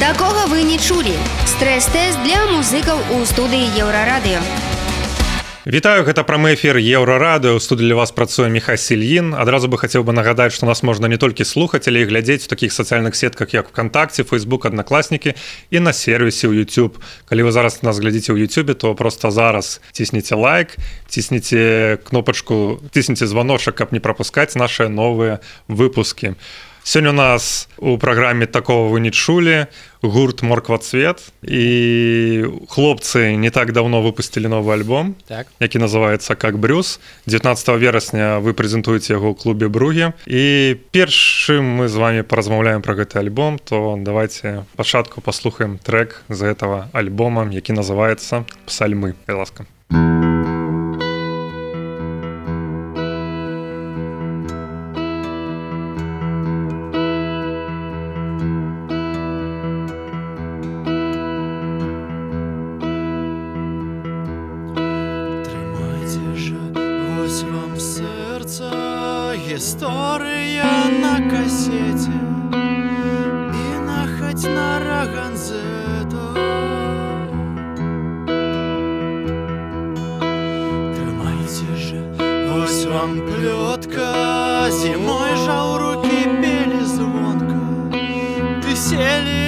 Такога вы не чулі. Стрэс-тэст для музыкаў у студыі Еўрарадыё. Вітаю гэта прамы эфір еўрарады у студыі для вас працуе міха сельін адразу бы хацеў бы нагадаць што нас можна не толькі слухаць але і глядзець у такіх сацыяльных сетках як вКтакце фейсбук аднакласнікі і на сервісе ў YouTube калі вы зараз нас глядзіце ў Ютубе то просто зараз цісніце лайк цісніце кнопачку цісніце званочак каб не прапускаць наши новыя выпуски у Сёння у нас у праграме такого вы не чулі гурт морквацвет і хлопцы не так давно выпусцілі новы альбом так. які называется как брюс 19 верасня вы прэзентуеце яго ў клубе бругі і першым мы з вами паразмаўляем про гэты альбом то давайте пачатку паслухаем трек з этого альбома які называется псальмы ласка Утром плетка, зимой жал руки пели звонко. Ты сели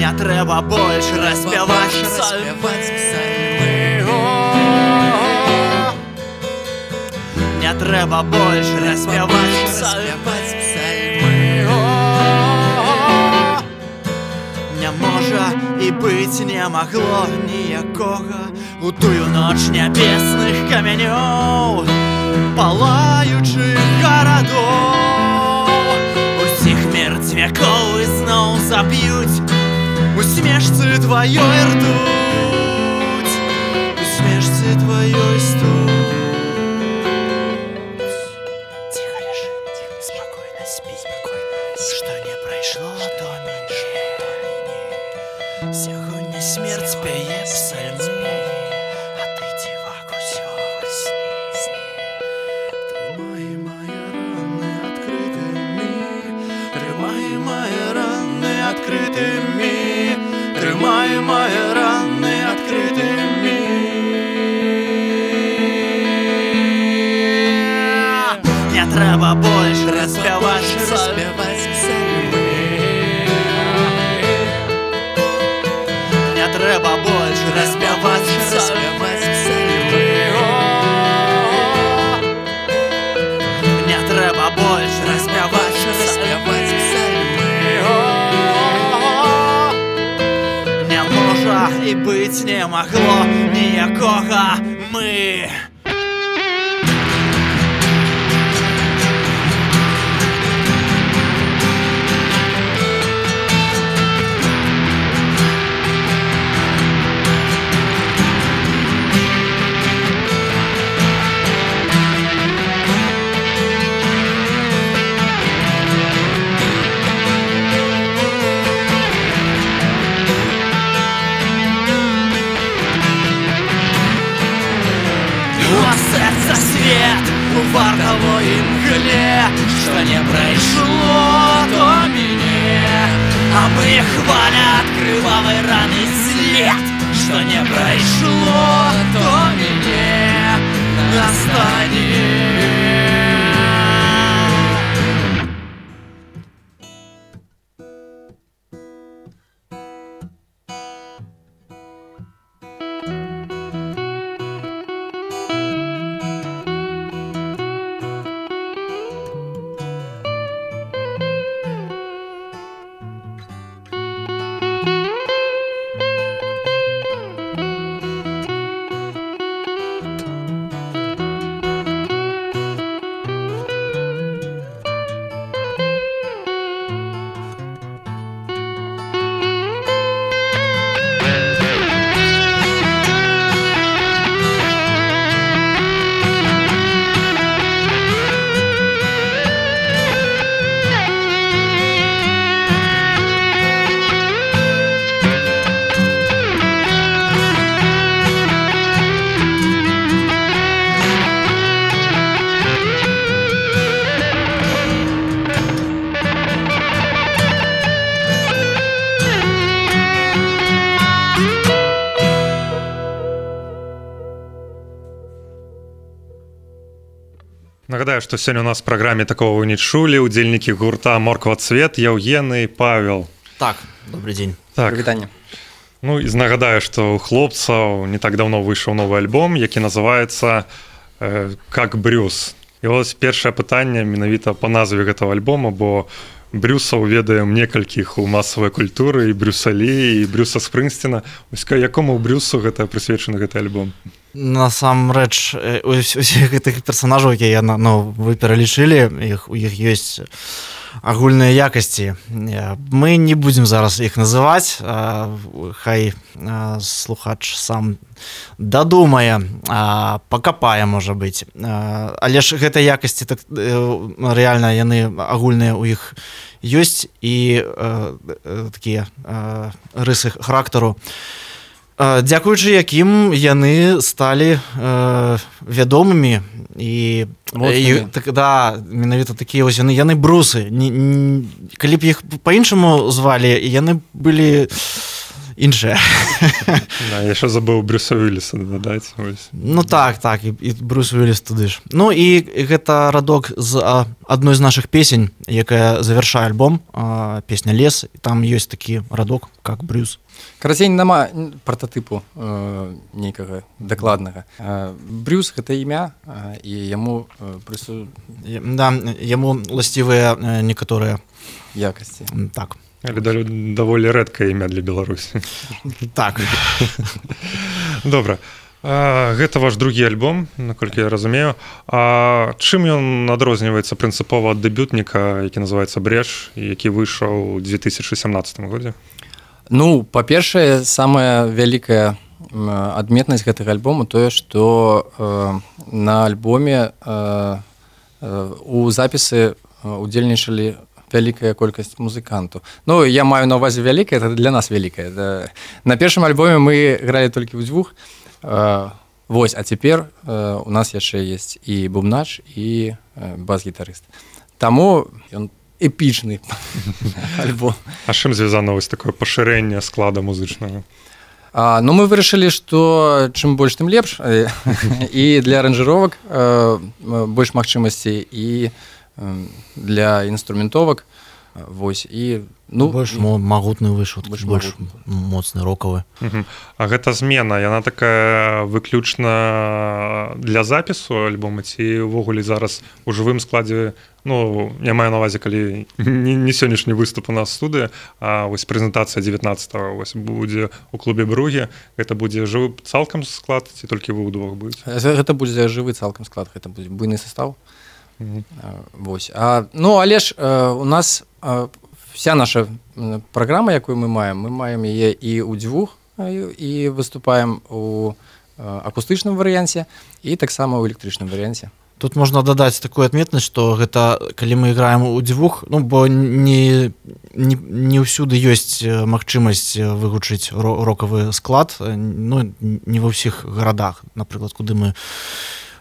Мне трэба больш распяваць Мне трэба больш распяваць распяваць Мне можа і быць не магло ніякога у тую ноч нябесных камянёў палаючых гарадоў усіх мерцвякоў ізноў заб'юць Усмешцы твоей ртуть. Усмешцы твоей стуть Тихо лежи, тихо, спокойно спи спокойно. Что не произошло, то менее. Сьогодні смерть п'є псальми А ти дівак усього сні, сні. Ти мої, моя рани, відкритий мій Тримай мої рани, відкритий Тримає, має быць не магло ніякога мы. И хваля от крывавой раны след. Что не произошло, то и не настанет. Нагадаю што сёння у нас праграме такого вы не чулі удзельнікі гурта морква цвет яўгены павел. Так добрый дзень так. Вітанне ну і нагадаю што у хлопцаў не так давно выйшаў новы альбом які называется э, как брюс і вось першае пытанне менавіта по назве гэтага альбома бо брюсаў ведаем некалькіх у масавай культуры і брюсалі і брюса спрынгсціна ось якому брюсу гэта прысвечаны гэты альбом насамрэч усіх гэтых персонажаў якія ну, вы пералічылі іх у іх ёсць агульныя якасці мы не будзем зараз іх называць хай слухач сам дадумае пакапае можа быць але ж гэтай якасці так рэальна яны агульныя ў іх ёсць і такія рысы характару дзякуючы якім яны сталі вядомымі і і, так, да менавіта такія вось яны. Яны брусы. Не, не, калі б іх по-іншаму звалі яны былі іншыя яшчэ забыў брюсавіліса дадаць ну так так і, і брусвіліс туды ж. Ну і гэта радок з адной з наших песень якая завершае альбом а, песня лес там ёсць такі радок как брюс карацей нама прататыпу э, нейкага дакладнага э, брюс гэта імя э, і яму э, прысу... да, яму уласцівыя э, некаторыя якасці так. Даволі рэдкае імя для беларусі так. Добра а, гэта ваш другі альбом наколькі я разумею. А чым ён адрозніваецца прынцыпова ад дэбютніка які называется бреш які выйшаў у 2017 годзе Ну па-першае самая вялікая адметнасць гэтага альбому тое што э, на альбоме э, э, у запісы удзельнічалі вялікая колькасць музыканту Ну я маю на увазе вялікая это для нас вялікая да. на першым альбоме мы гралі толькі ў дзвюх э, Вось а цяпер э, у нас яшчэ есть і бубнач і э, бас-гітарыст Таму ён эпічны альбо А чым звязана вось такое пашырэнне склада музычнага А, ну мы вырашылі што чым больш тым лепш і для аранжыровак больш магчымасцей і для інструментовак вось і ну больш магутны выйшаў больш больш моцны рокавы А гэта змена яна такая выключна для запісу альбома ці ўвогуле зараз у жывым складзе ну я маю навазе калі не, не сённяшні выступ у нас студыя А вось прэзентацыя 19 вось будзе у клубе бругі гэта будзе жывы цалкам склад ці толькі вы ўдвох будзе гэта будзе жывы цалкам склад гэта будзе буйны состав. Вось. А ну але ж у нас вся наша праграма якую мы маем мы маем яе і ў дзвюх і выступаем у акустычным варыянце і таксама ў электрычным варыянце тут можна дадаць такую адметнасць што гэта калі мы іграем у дзвюх ну бо не не, не ўсюды ёсць магчымасць вывучыць рокавы склад ну не ва ўсіх гарадах напрыклад куды мы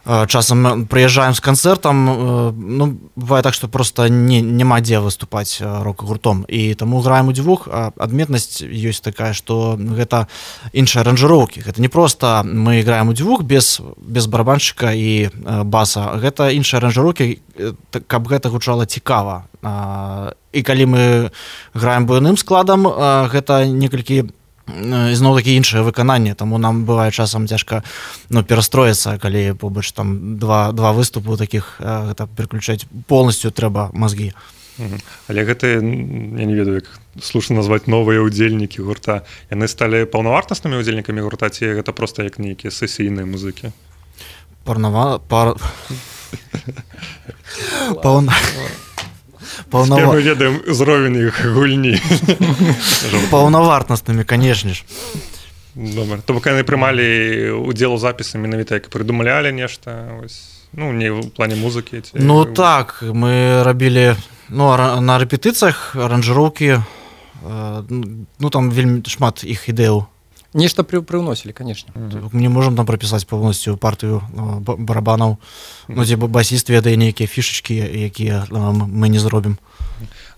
часам прыязджаем з канцэртам ну бывае так што просто не няма дзе выступаць рок гуртом і таму граем у дзвюх адметнасць ёсць такая што гэта іншыя аранжыроўкі гэта не просто мы играем у дзвюх без без барабаншчыка і баса. Гэта іншыя аранжыроўкі каб гэта гучала цікава і калі мы граем буйным складам гэта некалькі ізноў такі іншае выкананне таму нам бывае часам цяжка ну перастроіцца калі побач там два два выступу таких гэта переключаць полностью трэба мазгі. Але гэты я не ведаю як слушна назваць новыя удзельнікі гурта. Яны сталі паўнавартаснымі удзельнікамі гурта ці гэта просто як нейкія сесійныя музыкі? Парнава пар паўна паўнава... ведаем узровень іх гульні паўнавартаснымі канешне ж. То бок яны прымалі удзел у запісы менавіта як прыдумлялі нешта ну не ў плане музыкі ці... ну так мы рабілі ну на рэпетыцыях аранжыроўкі ну там вельмі шмат іх ідэў нешта пры прыўносілі конечно. Мне можам там прапісаць паўнасцю партыю барабанаў ну дзе басіст ведае нейкія фішачкі якія мы не зробім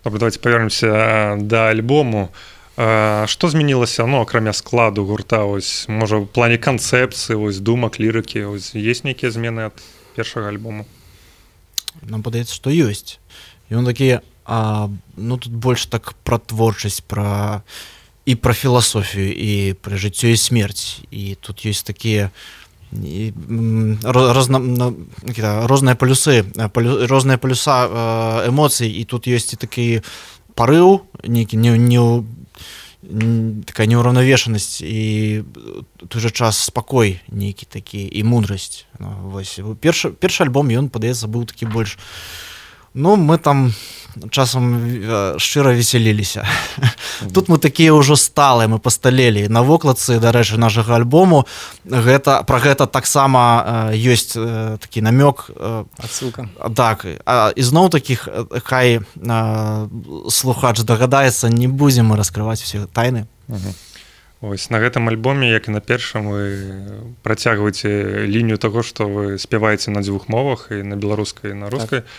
Добра, давайте павернемся да альбому что змянілася ну акрамя складу гурта ось можа в плане канцэпцыі вось думак лірыкі ось есть нейкія змены ад першага альбому нам падаецца што ёсць ён такі а, ну тут больш так пра творчасць пра і пра філасофію і пра жыццё і смерць і тут ёсць такія розна розныя палюсы палю, розныя палюса эмоцый і тут ёсць і такі парыў нейкі не, не такая неўраўнавешанасць і той жа час спакой нейкі такі і мудрасць ну, вось першы першы альбом ён падаецца быў такі больш ну мы там часам шчыра весяліліся. Тут мы такія ўжо сталы мы пасталелі. На вокладцы дарэчы нашага альбому. Гэта про гэта таксама ёсць такі намёк адсылка. так ізноў таких хай слухач дагадаецца не будзем мы раскрываць усе тайны. Ось на гэтым альбоме як і на першым вы працягваеце лінію таго што вы спяваеце на дзвюх мовах і на беларускай на рускай. Так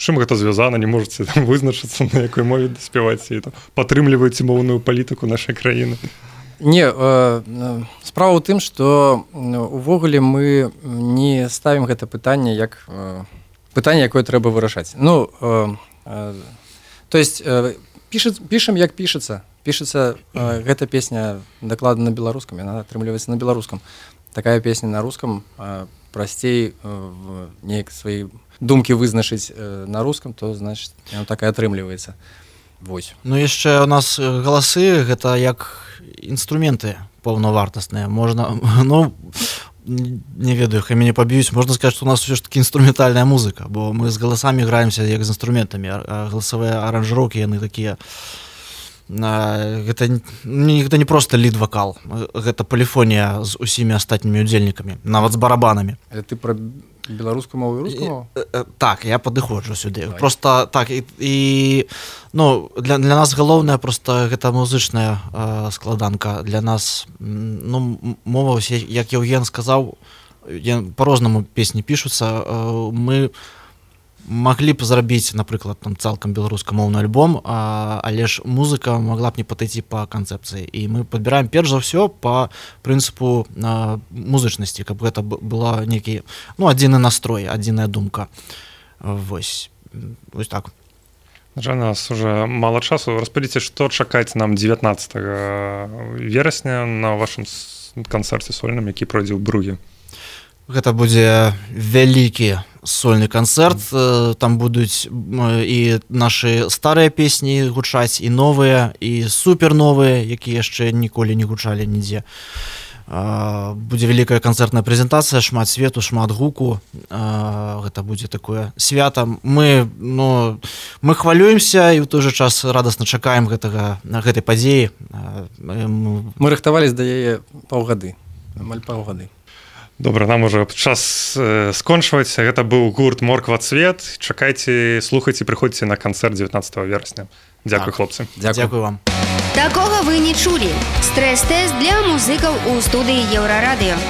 чым гэта звязана не можете вызначыцца на якой мове даспяваць і падтрымліваеце моўную палітыку нашай краіны. Не э, справа ў тым что увогуле мы не ставім гэта пытанне як э, пытанне якое трэба вырашаць. Ну э, э, то есть э, піша пішам як пішацца. Пішацца э, гэта песня дакладна на беларускам яна атрымліваецца на беларускам. Такая песня на рускам э, прасцей э, неяк свае думкі вызначыць э, на рускам то значит так і атрымліваецца Вось. Ну яшчэ у нас галасы гэта як інструменты паўнавартасныя можна ну не ведаю хай мяне паб'юць можна сказаць што у нас ўсё ж таки інструментальная музыка бо мы з галасамі граемся як з інструментамі галасавыя аранжыроўкі яны такія гэта нігда не просто лід вакал гэта паліфонія з усімі астатнімі удзельнікамі нават з барабанамі. Ты пра беларускую мову рускую так я падыходжу сюды. Давай. просто так і, і ну для, для нас галоўная просто гэта музычная э, складанка. Для нас ну мова усе як Еўген сказаў по-рознаму песні пішуцца э, мы у маглі б зрабіць напрыклад там цалкам беларускамоўны альбом а, але ж музыка могла б не падыйці по канцэпцыі і мы подбіраем перш за ўсё по прынцыпу музычнасці каб гэта была некі ну адзіны настрой адзіная думка. Вось. Вось так. Жаль, нас уже мало часу. Распадзіце што чакаць нам 19 верасня на вашым канцэрце сольным які пройдзе ў бругі? Гэта будзе вялікі сольны канцэрт там будуць і нашы старыя песні гучаць і новыя і супер новыя якія яшчэ ніколі не гучалі нідзе. Будзе вялікая канцэртная прэзентацыя шмат свету шмат гуку. Гэта будзе такое свята. Мы ну мы хвалюемся і ў той жа час радасна чакаем гэтага на гэтай падзеі. Мы рыхтавались да яе паўгады амаль паўгады добра нам уже час э, скончваць гэта быў гурт морква цвет чакайце слухайце прыходзіце на канцэрт 19 верасня Дякую так. хлопцы. Дякую. Вам. Такога вы не чулі стрэс-тэст для музыкаў у студыі еўрарадыё